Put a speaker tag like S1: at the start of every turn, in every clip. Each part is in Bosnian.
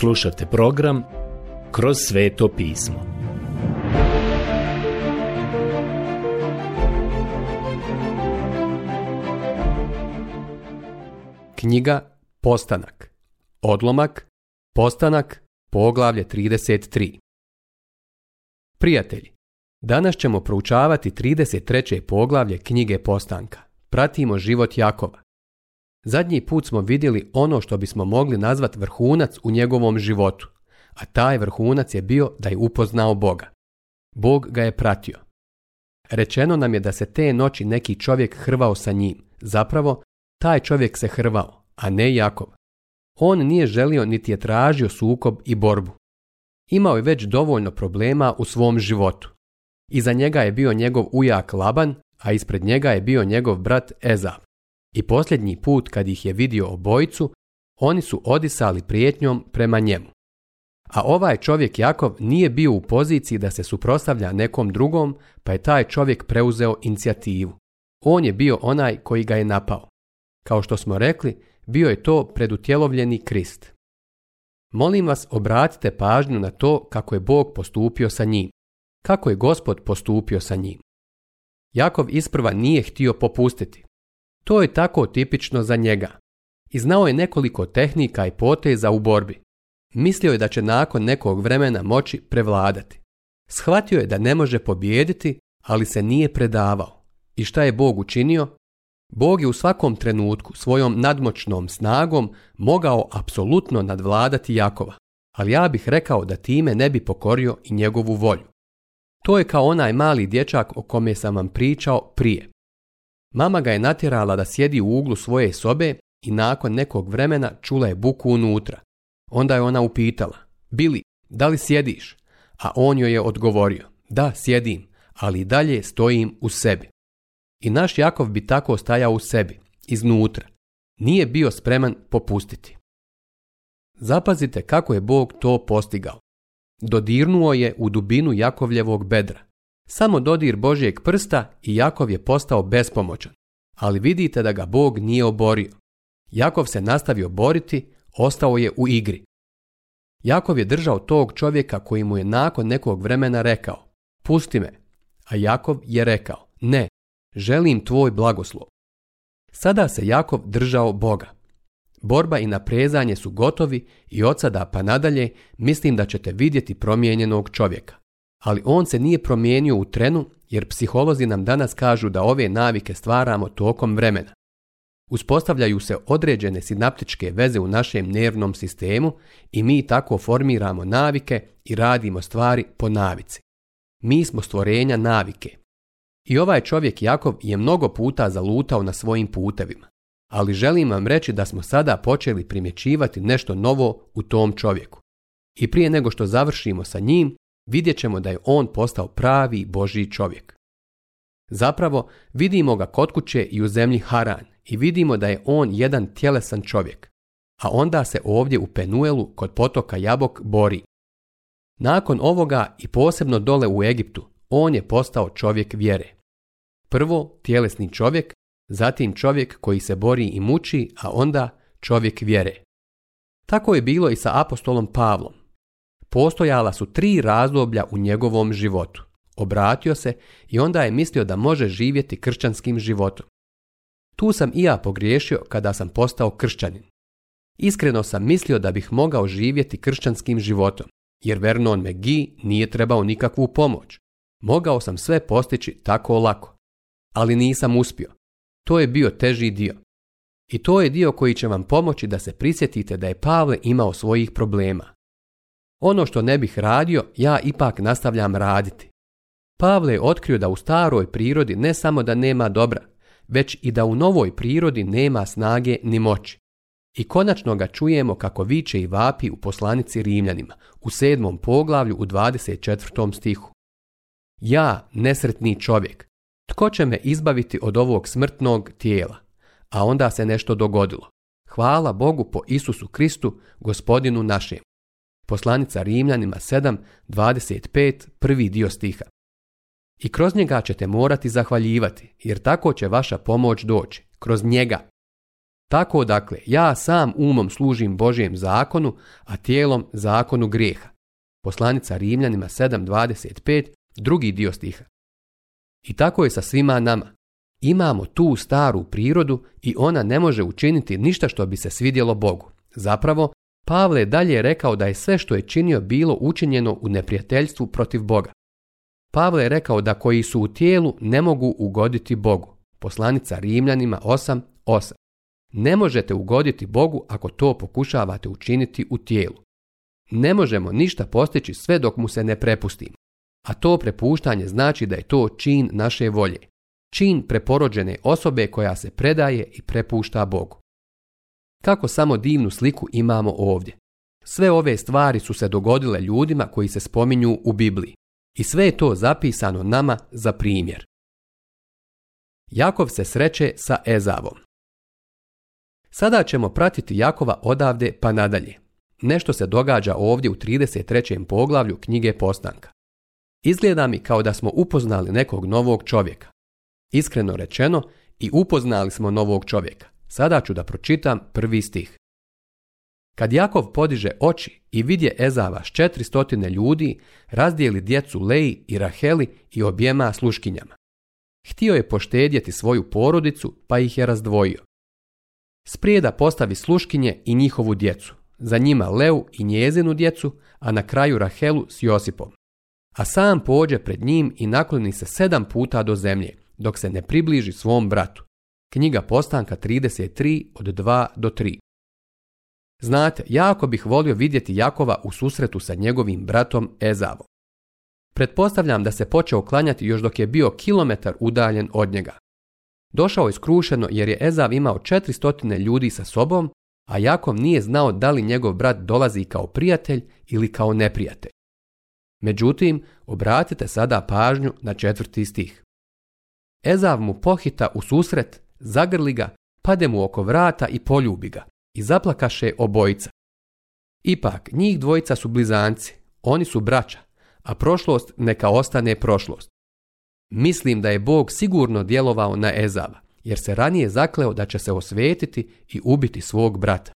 S1: Slušajte program Kroz sveto pismo. Knjiga Postanak. Odlomak Postanak poglavlje 33. Prijatelji, danas ćemo proučavati 33. poglavlje knjige Postanka. Pratimo život Jakova. Zadnji put smo vidjeli ono što bismo mogli nazvati vrhunac u njegovom životu, a taj vrhunac je bio da je upoznao Boga. Bog ga je pratio. Rečeno nam je da se te noći neki čovjek hrvao sa njim. Zapravo, taj čovjek se hrvao, a ne Jakov. On nije želio niti je tražio sukob i borbu. Imao je već dovoljno problema u svom životu. Iza njega je bio njegov ujak Laban, a ispred njega je bio njegov brat Ezav. I posljednji put kad ih je vidio obojicu, oni su odisali prijetnjom prema njemu. A ovaj čovjek Jakov nije bio u poziciji da se suprotstavlja nekom drugom, pa je taj čovjek preuzeo inicijativu. On je bio onaj koji ga je napao. Kao što smo rekli, bio je to predutjelovljeni Krist. Molim vas obratite pažnju na to kako je Bog postupio sa njim. Kako je Gospod postupio sa njim. Jakov isprva nije htio popustiti. To je tako tipično za njega. I znao je nekoliko tehnika i poteza u borbi. Mislio je da će nakon nekog vremena moći prevladati. Shvatio je da ne može pobijediti, ali se nije predavao. I šta je Bog učinio? Bog je u svakom trenutku svojom nadmoćnom snagom mogao apsolutno nadvladati Jakova, ali ja bih rekao da time ne bi pokorio i njegovu volju. To je kao onaj mali dječak o kome sam vam pričao prije. Mama ga je natjerala da sjedi u uglu svoje sobe i nakon nekog vremena čula je buku unutra. Onda je ona upitala, Bili, da li sjediš? A on joj je odgovorio, da sjedim, ali dalje stojim u sebi. I naš Jakov bi tako stajao u sebi, iznutra. Nije bio spreman popustiti. Zapazite kako je Bog to postigao. Dodirnuo je u dubinu Jakovljevog bedra. Samo dodir Božijeg prsta i Jakov je postao bespomoćan. Ali vidite da ga Bog nije oborio. Jakov se nastavio boriti, ostao je u igri. Jakov je držao tog čovjeka koji mu je nakon nekog vremena rekao, pusti me. A Jakov je rekao, ne, želim tvoj blagoslov. Sada se Jakov držao Boga. Borba i naprezanje su gotovi i od sada pa nadalje mislim da ćete vidjeti promijenjenog čovjeka ali on se nije promijenio u trenu jer psiholozi nam danas kažu da ove navike stvaramo tokom vremena. Uspostavljaju se određene sinaptičke veze u našem nervnom sistemu i mi tako formiramo navike i radimo stvari po navici. Mi smo stvorenja navike. I ovaj čovjek Jakov je mnogo puta zalutao na svojim putevima, ali želim vam reći da smo sada počeli primjećivati nešto novo u tom čovjeku. I prije nego što završimo sa njim, vidjet ćemo da je on postao pravi Božji čovjek. Zapravo, vidimo ga kod kuće i u zemlji Haran i vidimo da je on jedan tjelesan čovjek, a onda se ovdje u Penuelu kod potoka Jabok bori. Nakon ovoga i posebno dole u Egiptu, on je postao čovjek vjere. Prvo tjelesni čovjek, zatim čovjek koji se bori i muči, a onda čovjek vjere. Tako je bilo i sa apostolom Pavlom. Postojala su tri razdoblja u njegovom životu. Obratio se i onda je mislio da može živjeti kršćanskim životom. Tu sam i ja pogriješio kada sam postao kršćanin. Iskreno sam mislio da bih mogao živjeti kršćanskim životom, jer Vernon McGee nije trebao nikakvu pomoć. Mogao sam sve postići tako lako. Ali nisam uspio. To je bio teži dio. I to je dio koji će vam pomoći da se prisjetite da je Pavle imao svojih problema. Ono što ne bih radio, ja ipak nastavljam raditi. Pavle je otkrio da u staroj prirodi ne samo da nema dobra, već i da u novoj prirodi nema snage ni moći. I konačno ga čujemo kako viče i vapi u poslanici Rimljanima, u sedmom poglavlju u 24. stihu. Ja, nesretni čovjek, tko će me izbaviti od ovog smrtnog tijela? A onda se nešto dogodilo. Hvala Bogu po Isusu Kristu, gospodinu našem. Poslanica Rimljanima 25, prvi dio stiha. I kroz njega ćete morati zahvaljivati, jer tako će vaša pomoć doći, kroz njega. Tako dakle, ja sam umom služim Božijem zakonu, a tijelom zakonu grijeha. Poslanica Rimljanima 7.25, drugi dio stiha. I tako je sa svima nama. Imamo tu staru prirodu i ona ne može učiniti ništa što bi se svidjelo Bogu. Zapravo, Pavle je dalje rekao da je sve što je činio bilo učinjeno u neprijateljstvu protiv Boga. Pavle je rekao da koji su u tijelu ne mogu ugoditi Bogu. Poslanica Rimljanima 8.8. Ne možete ugoditi Bogu ako to pokušavate učiniti u tijelu. Ne možemo ništa postići sve dok mu se ne prepustimo. A to prepuštanje znači da je to čin naše volje. Čin preporođene osobe koja se predaje i prepušta Bogu. Kako samo divnu sliku imamo ovdje. Sve ove stvari su se dogodile ljudima koji se spominju u Bibliji. I sve je to zapisano nama za primjer. Jakov se sreće sa Ezavom. Sada ćemo pratiti Jakova odavde pa nadalje. Nešto se događa ovdje u 33. poglavlju knjige Postanka. Izgleda mi kao da smo upoznali nekog novog čovjeka. Iskreno rečeno, i upoznali smo novog čovjeka. Sada ću da pročitam prvi stih. Kad Jakov podiže oči i vidje Ezava s četiristotine ljudi, razdijeli djecu Leji i Raheli i objema sluškinjama. Htio je poštedjeti svoju porodicu, pa ih je razdvojio. Sprijeda postavi sluškinje i njihovu djecu, za njima Leu i njezinu djecu, a na kraju Rahelu s Josipom. A sam pođe pred njim i nakloni se sedam puta do zemlje, dok se ne približi svom bratu. Knjiga Postanka 33 od 2 do 3. Znate, jako bih volio vidjeti Jakova u susretu sa njegovim bratom Ezavom. Pretpostavljam da se počeo klanjati još dok je bio kilometar udaljen od njega. Došao je skrušeno jer je Ezav imao 400 ljudi sa sobom, a Jakov nije znao da li njegov brat dolazi kao prijatelj ili kao neprijatelj. Međutim, obratite sada pažnju na četvrti stih. Ezav mu pohita u susret, zagrli ga, pade mu oko vrata i poljubi ga i zaplakaše obojica. Ipak, njih dvojica su blizanci, oni su braća, a prošlost neka ostane prošlost. Mislim da je Bog sigurno djelovao na Ezava, jer se ranije zakleo da će se osvetiti i ubiti svog brata.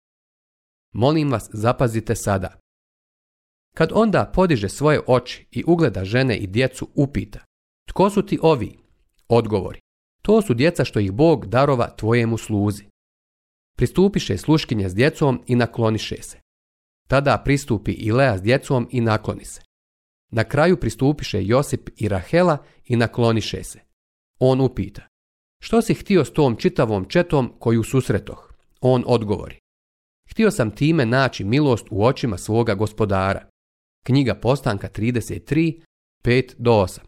S1: Molim vas, zapazite sada. Kad onda podiže svoje oči i ugleda žene i djecu, upita, tko su ti ovi? Odgovori, to su djeca što ih Bog darova tvojemu sluzi. Pristupiše sluškinja s djecom i nakloniše se. Tada pristupi i Lea s djecom i nakloni se. Na kraju pristupiše Josip i Rahela i nakloniše se. On upita, što si htio s tom čitavom četom koju susretoh? On odgovori, htio sam time naći milost u očima svoga gospodara. Knjiga Postanka 33, 5 do 8.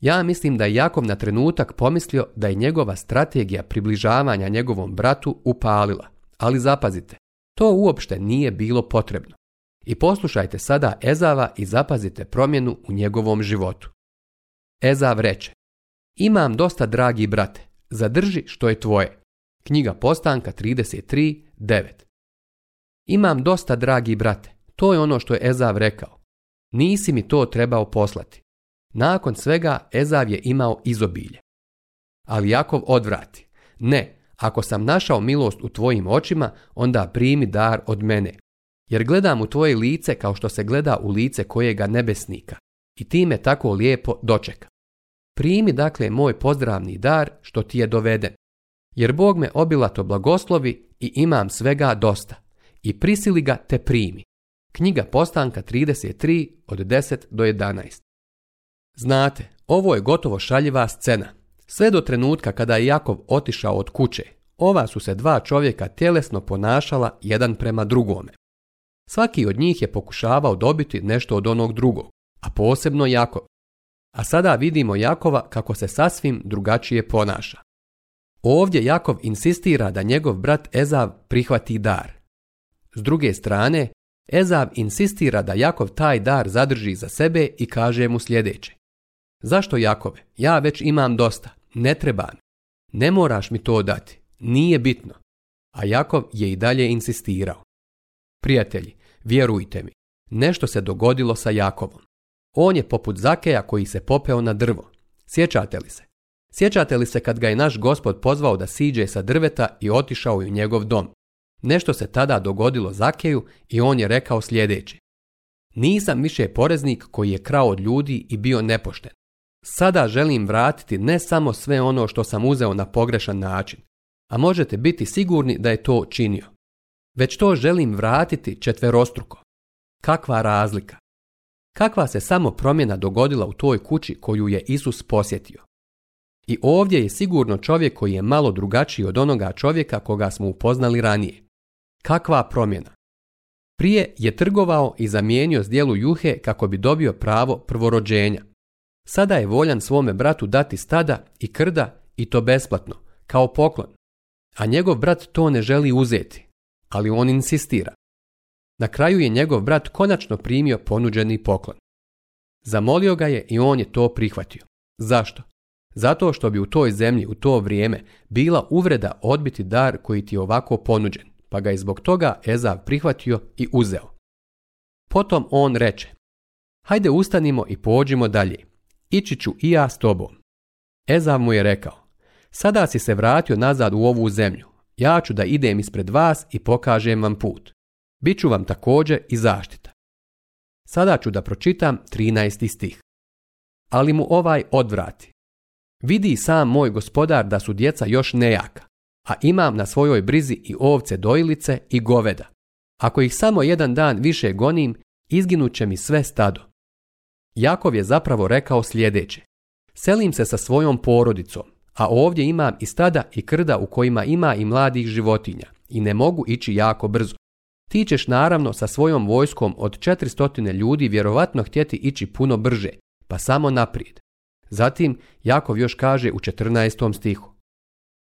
S1: Ja mislim da je Jakov na trenutak pomislio da je njegova strategija približavanja njegovom bratu upalila. Ali zapazite, to uopšte nije bilo potrebno. I poslušajte sada Ezava i zapazite promjenu u njegovom životu. Ezav reče, imam dosta dragi brate, zadrži što je tvoje. Knjiga Postanka 33.9 Imam dosta dragi brate, to je ono što je Ezav rekao. Nisi mi to trebao poslati. Nakon svega Ezav je imao izobilje. Ali Jakov odvrati. Ne, ako sam našao milost u tvojim očima, onda primi dar od mene. Jer gledam u tvoje lice kao što se gleda u lice kojega nebesnika. I ti me tako lijepo dočeka. Primi dakle moj pozdravni dar što ti je doveden. Jer Bog me obilato blagoslovi i imam svega dosta. I prisili ga te primi. Knjiga Postanka 33 od 10 do 11. Znate, ovo je gotovo šaljiva scena. Sve do trenutka kada je Jakov otišao od kuće, ova su se dva čovjeka tjelesno ponašala jedan prema drugome. Svaki od njih je pokušavao dobiti nešto od onog drugog, a posebno Jakov. A sada vidimo Jakova kako se sasvim drugačije ponaša. Ovdje Jakov insistira da njegov brat Ezav prihvati dar. S druge strane, Ezav insistira da Jakov taj dar zadrži za sebe i kaže mu sljedeće. Zašto Jakove? Ja već imam dosta. Ne treba mi. Ne moraš mi to dati. Nije bitno. A Jakov je i dalje insistirao. Prijatelji, vjerujte mi, nešto se dogodilo sa Jakovom. On je poput Zakeja koji se popeo na drvo. Sjećate li se? Sjećate li se kad ga je naš gospod pozvao da siđe sa drveta i otišao u njegov dom? Nešto se tada dogodilo Zakeju i on je rekao sljedeće. Nisam više poreznik koji je krao od ljudi i bio nepošten. Sada želim vratiti ne samo sve ono što sam uzeo na pogrešan način, a možete biti sigurni da je to činio. Već to želim vratiti četverostruko. Kakva razlika? Kakva se samo promjena dogodila u toj kući koju je Isus posjetio? I ovdje je sigurno čovjek koji je malo drugačiji od onoga čovjeka koga smo upoznali ranije. Kakva promjena? Prije je trgovao i zamijenio zdjelu juhe kako bi dobio pravo prvorođenja, Sada je voljan svome bratu dati stada i krda i to besplatno, kao poklon. A njegov brat to ne želi uzeti, ali on insistira. Na kraju je njegov brat konačno primio ponuđeni poklon. Zamolio ga je i on je to prihvatio. Zašto? Zato što bi u toj zemlji u to vrijeme bila uvreda odbiti dar koji ti je ovako ponuđen, pa ga je zbog toga Ezav prihvatio i uzeo. Potom on reče, hajde ustanimo i pođimo dalje, ići ću i ja s tobom. Ezav mu je rekao, sada si se vratio nazad u ovu zemlju, ja ću da idem ispred vas i pokažem vam put. Biću vam također i zaštita. Sada ću da pročitam 13. stih. Ali mu ovaj odvrati. Vidi sam moj gospodar da su djeca još nejaka, a imam na svojoj brizi i ovce dojilice i goveda. Ako ih samo jedan dan više gonim, izginut će mi sve stado. Jakov je zapravo rekao sljedeće. Selim se sa svojom porodicom, a ovdje imam i stada i krda u kojima ima i mladih životinja i ne mogu ići jako brzo. Ti ćeš naravno sa svojom vojskom od 400 ljudi vjerovatno htjeti ići puno brže, pa samo naprijed. Zatim Jakov još kaže u 14. stihu.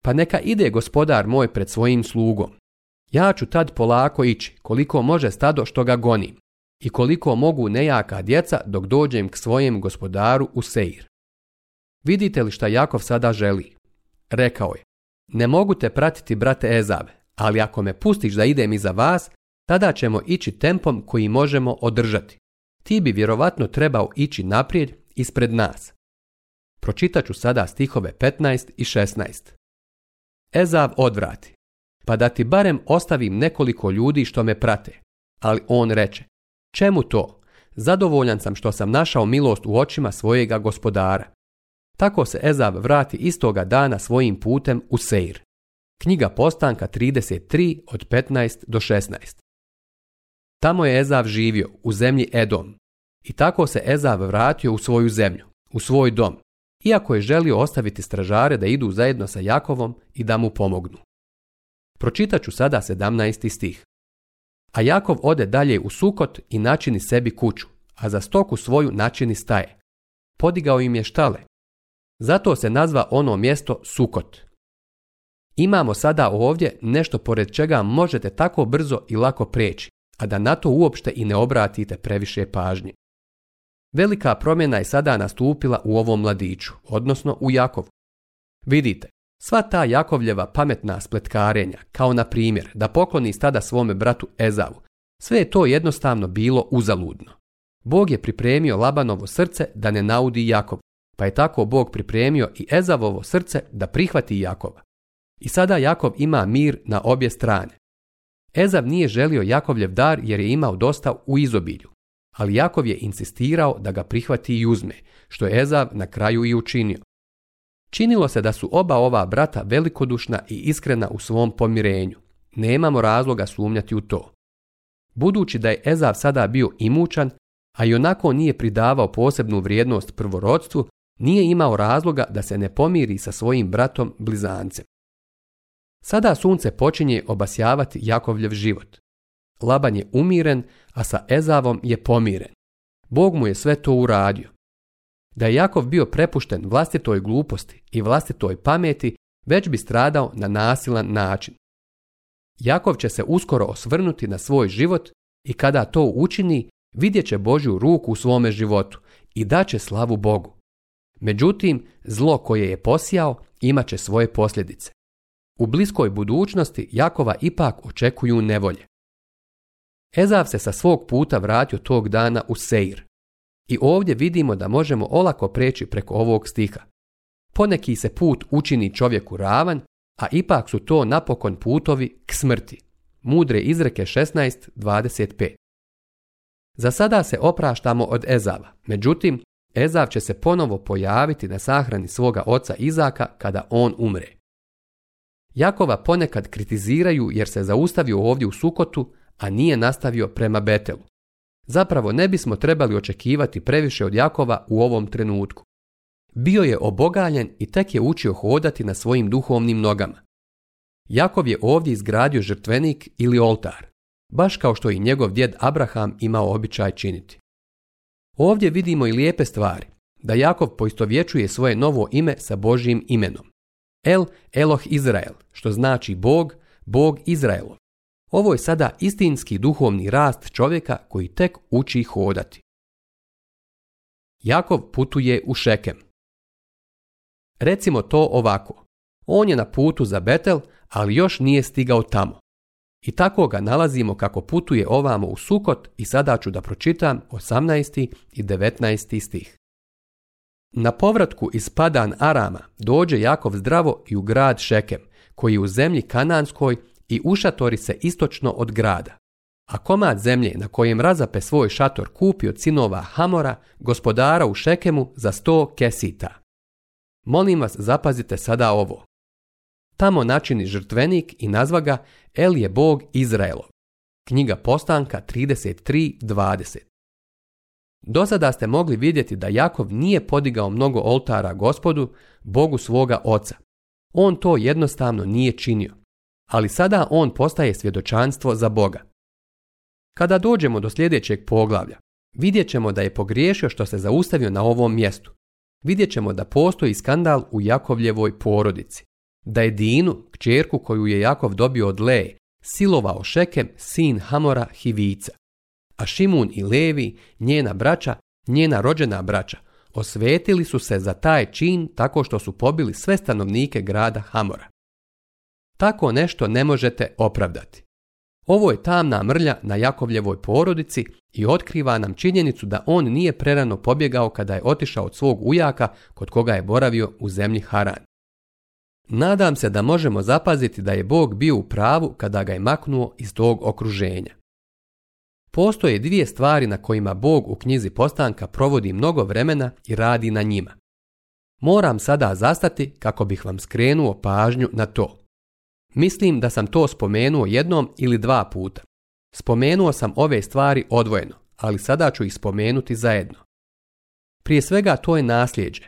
S1: Pa neka ide gospodar moj pred svojim slugom. Ja ću tad polako ići koliko može stado što ga gonim i koliko mogu nejaka djeca dok dođem k svojem gospodaru u Seir. Vidite li šta Jakov sada želi? Rekao je, ne mogu te pratiti brate Ezave, ali ako me pustiš da idem iza vas, tada ćemo ići tempom koji možemo održati. Ti bi vjerovatno trebao ići naprijed ispred nas. Pročitat ću sada stihove 15 i 16. Ezav odvrati, pa da ti barem ostavim nekoliko ljudi što me prate, ali on reče, Čemu to? Zadovoljan sam što sam našao milost u očima svojega gospodara. Tako se Ezav vrati istoga dana svojim putem u Seir. Knjiga postanka 33 od 15 do 16. Tamo je Ezav živio, u zemlji Edom. I tako se Ezav vratio u svoju zemlju, u svoj dom, iako je želio ostaviti stražare da idu zajedno sa Jakovom i da mu pomognu. Pročitat ću sada 17. stih. A Jakov ode dalje u Sukot i načini sebi kuću, a za stoku svoju načini staje. Podigao im je štale. Zato se nazva ono mjesto Sukot. Imamo sada ovdje nešto pored čega možete tako brzo i lako preći, a da na to uopšte i ne obratite previše pažnje. Velika promjena je sada nastupila u ovom mladiću, odnosno u Jakovu. Vidite, Sva ta Jakovljeva pametna spletkarenja, kao na primjer da pokloni stada svome bratu Ezavu, sve je to jednostavno bilo uzaludno. Bog je pripremio Labanovo srce da ne naudi Jakov, pa je tako Bog pripremio i Ezavovo srce da prihvati Jakova. I sada Jakov ima mir na obje strane. Ezav nije želio Jakovljev dar jer je imao dosta u izobilju, ali Jakov je insistirao da ga prihvati i uzme, što je Ezav na kraju i učinio. Činilo se da su oba ova brata velikodušna i iskrena u svom pomirenju. Nemamo razloga sumnjati u to. Budući da je Ezav sada bio imućan, a i onako nije pridavao posebnu vrijednost prvorodstvu, nije imao razloga da se ne pomiri sa svojim bratom blizancem. Sada sunce počinje obasjavati Jakovljev život. Laban je umiren, a sa Ezavom je pomiren. Bog mu je sve to uradio. Da je Jakov bio prepušten vlastitoj gluposti i vlastitoj pameti, već bi stradao na nasilan način. Jakov će se uskoro osvrnuti na svoj život i kada to učini, vidjet će Božju ruku u svome životu i daće slavu Bogu. Međutim, zlo koje je posijao imat će svoje posljedice. U bliskoj budućnosti Jakova ipak očekuju nevolje. Ezav se sa svog puta vratio tog dana u Seir. I ovdje vidimo da možemo olako preći preko ovog stiha. Poneki se put učini čovjeku ravan, a ipak su to napokon putovi k smrti. Mudre izreke 16.25 Za sada se opraštamo od Ezava, međutim, Ezav će se ponovo pojaviti na sahrani svoga oca Izaka kada on umre. Jakova ponekad kritiziraju jer se zaustavio ovdje u Sukotu, a nije nastavio prema Betelu. Zapravo ne bismo trebali očekivati previše od Jakova u ovom trenutku. Bio je obogaljen i tek je učio hodati na svojim duhovnim nogama. Jakov je ovdje izgradio žrtvenik ili oltar, baš kao što i njegov djed Abraham imao običaj činiti. Ovdje vidimo i lijepe stvari, da Jakov poistovjećuje svoje novo ime sa Božjim imenom. El Eloh Izrael, što znači Bog, Bog Izraelov. Ovo je sada istinski duhovni rast čovjeka koji tek uči hodati. Jakov putuje u Šekem. Recimo to ovako. On je na putu za Betel, ali još nije stigao tamo. I tako ga nalazimo kako putuje ovamo u Sukot i sada ću da pročitam 18. i 19. stih. Na povratku iz Padan Arama dođe Jakov zdravo i u grad Šekem, koji je u zemlji Kananskoj i ušatori se istočno od grada, a komad zemlje na kojem razape svoj šator kupi od sinova Hamora, gospodara u Šekemu za sto kesita. Molim vas zapazite sada ovo. Tamo načini žrtvenik i nazva ga El je Bog Izraelov. Knjiga Postanka 33.20 Do sada ste mogli vidjeti da Jakov nije podigao mnogo oltara gospodu, Bogu svoga oca. On to jednostavno nije činio ali sada on postaje svjedočanstvo za Boga. Kada dođemo do sljedećeg poglavlja, vidjet ćemo da je pogriješio što se zaustavio na ovom mjestu. Vidjet ćemo da postoji skandal u Jakovljevoj porodici. Da je Dinu, kćerku koju je Jakov dobio od Leje, silovao Šekem, sin Hamora Hivica. A Šimun i Levi, njena braća, njena rođena braća, osvetili su se za taj čin tako što su pobili sve stanovnike grada Hamora. Tako nešto ne možete opravdati. Ovo je tamna mrlja na Jakovljevoj porodici i otkriva nam činjenicu da on nije prerano pobjegao kada je otišao od svog ujaka kod koga je boravio u zemlji Haran. Nadam se da možemo zapaziti da je Bog bio u pravu kada ga je maknuo iz tog okruženja. Postoje dvije stvari na kojima Bog u knjizi Postanka provodi mnogo vremena i radi na njima. Moram sada zastati kako bih vam skrenuo pažnju na to. Mislim da sam to spomenuo jednom ili dva puta. Spomenuo sam ove stvari odvojeno, ali sada ću ih spomenuti zajedno. Prije svega to je nasljeđe.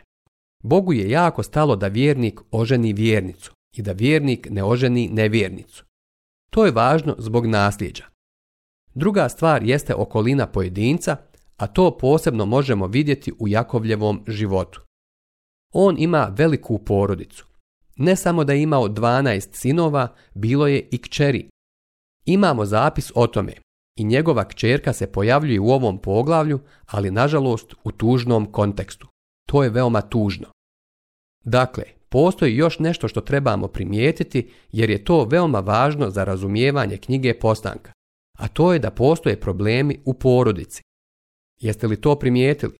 S1: Bogu je jako stalo da vjernik oženi vjernicu i da vjernik ne oženi nevjernicu. To je važno zbog nasljeđa. Druga stvar jeste okolina pojedinca, a to posebno možemo vidjeti u Jakovljevom životu. On ima veliku porodicu, ne samo da je imao 12 sinova, bilo je i kćeri. Imamo zapis o tome i njegova kćerka se pojavljuje u ovom poglavlju, ali nažalost u tužnom kontekstu. To je veoma tužno. Dakle, postoji još nešto što trebamo primijetiti jer je to veoma važno za razumijevanje knjige postanka, a to je da postoje problemi u porodici. Jeste li to primijetili?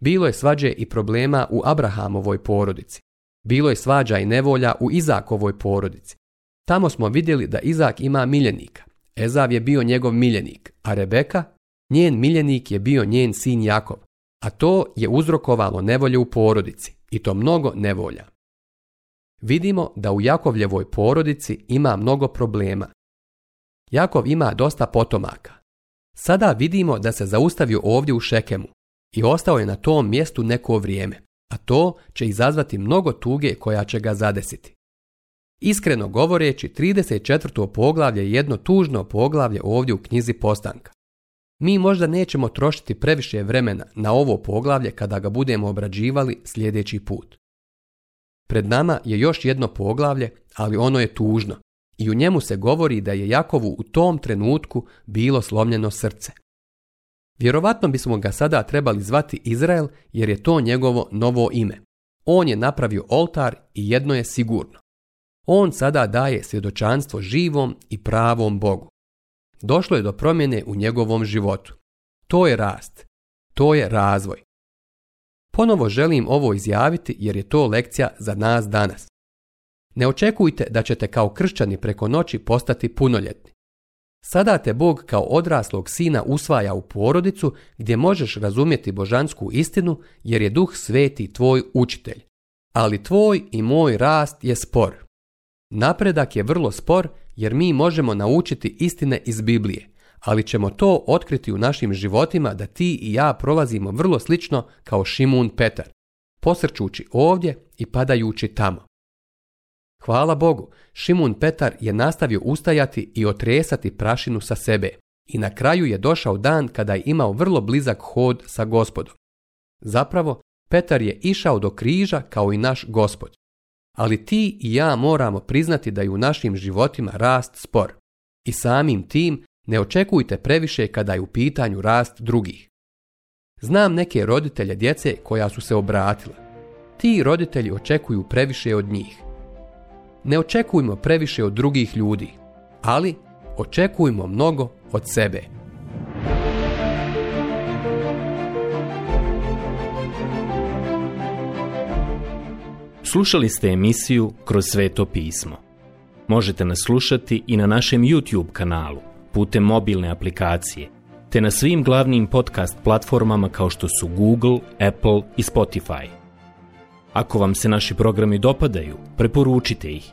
S1: Bilo je svađe i problema u Abrahamovoj porodici. Bilo je svađa i nevolja u Izakovoj porodici. Tamo smo vidjeli da Izak ima miljenika. Ezav je bio njegov miljenik, a Rebeka, njen miljenik je bio njen sin Jakov, a to je uzrokovalo nevolje u porodici, i to mnogo nevolja. Vidimo da u Jakovljevoj porodici ima mnogo problema. Jakov ima dosta potomaka. Sada vidimo da se zaustavio ovdje u Šekemu i ostao je na tom mjestu neko vrijeme a to će izazvati mnogo tuge koja će ga zadesiti. Iskreno govoreći, 34. poglavlje je jedno tužno poglavlje ovdje u knjizi Postanka. Mi možda nećemo trošiti previše vremena na ovo poglavlje kada ga budemo obrađivali sljedeći put. Pred nama je još jedno poglavlje, ali ono je tužno i u njemu se govori da je Jakovu u tom trenutku bilo slomljeno srce. Vjerovatno bismo ga sada trebali zvati Izrael jer je to njegovo novo ime. On je napravio oltar i jedno je sigurno. On sada daje svjedočanstvo živom i pravom Bogu. Došlo je do promjene u njegovom životu. To je rast. To je razvoj. Ponovo želim ovo izjaviti jer je to lekcija za nas danas. Ne očekujte da ćete kao kršćani preko noći postati punoljetni. Sada te Bog kao odraslog sina usvaja u porodicu gdje možeš razumjeti božansku istinu jer je duh sveti tvoj učitelj. Ali tvoj i moj rast je spor. Napredak je vrlo spor jer mi možemo naučiti istine iz Biblije, ali ćemo to otkriti u našim životima da ti i ja prolazimo vrlo slično kao Šimun Petar, posrčući ovdje i padajući tamo. Hvala Bogu, Šimun Petar je nastavio ustajati i otresati prašinu sa sebe i na kraju je došao dan kada je imao vrlo blizak hod sa gospodom. Zapravo, Petar je išao do križa kao i naš gospod. Ali ti i ja moramo priznati da je u našim životima rast spor. I samim tim ne očekujte previše kada je u pitanju rast drugih. Znam neke roditelje djece koja su se obratila. Ti roditelji očekuju previše od njih ne očekujmo previše od drugih ljudi, ali očekujmo mnogo od sebe.
S2: Slušali ste emisiju Kroz sveto pismo. Možete nas slušati i na našem YouTube kanalu putem mobilne aplikacije, te na svim glavnim podcast platformama kao što su Google, Apple i Spotify. Ako vam se naši programi dopadaju, preporučite ih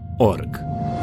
S2: org.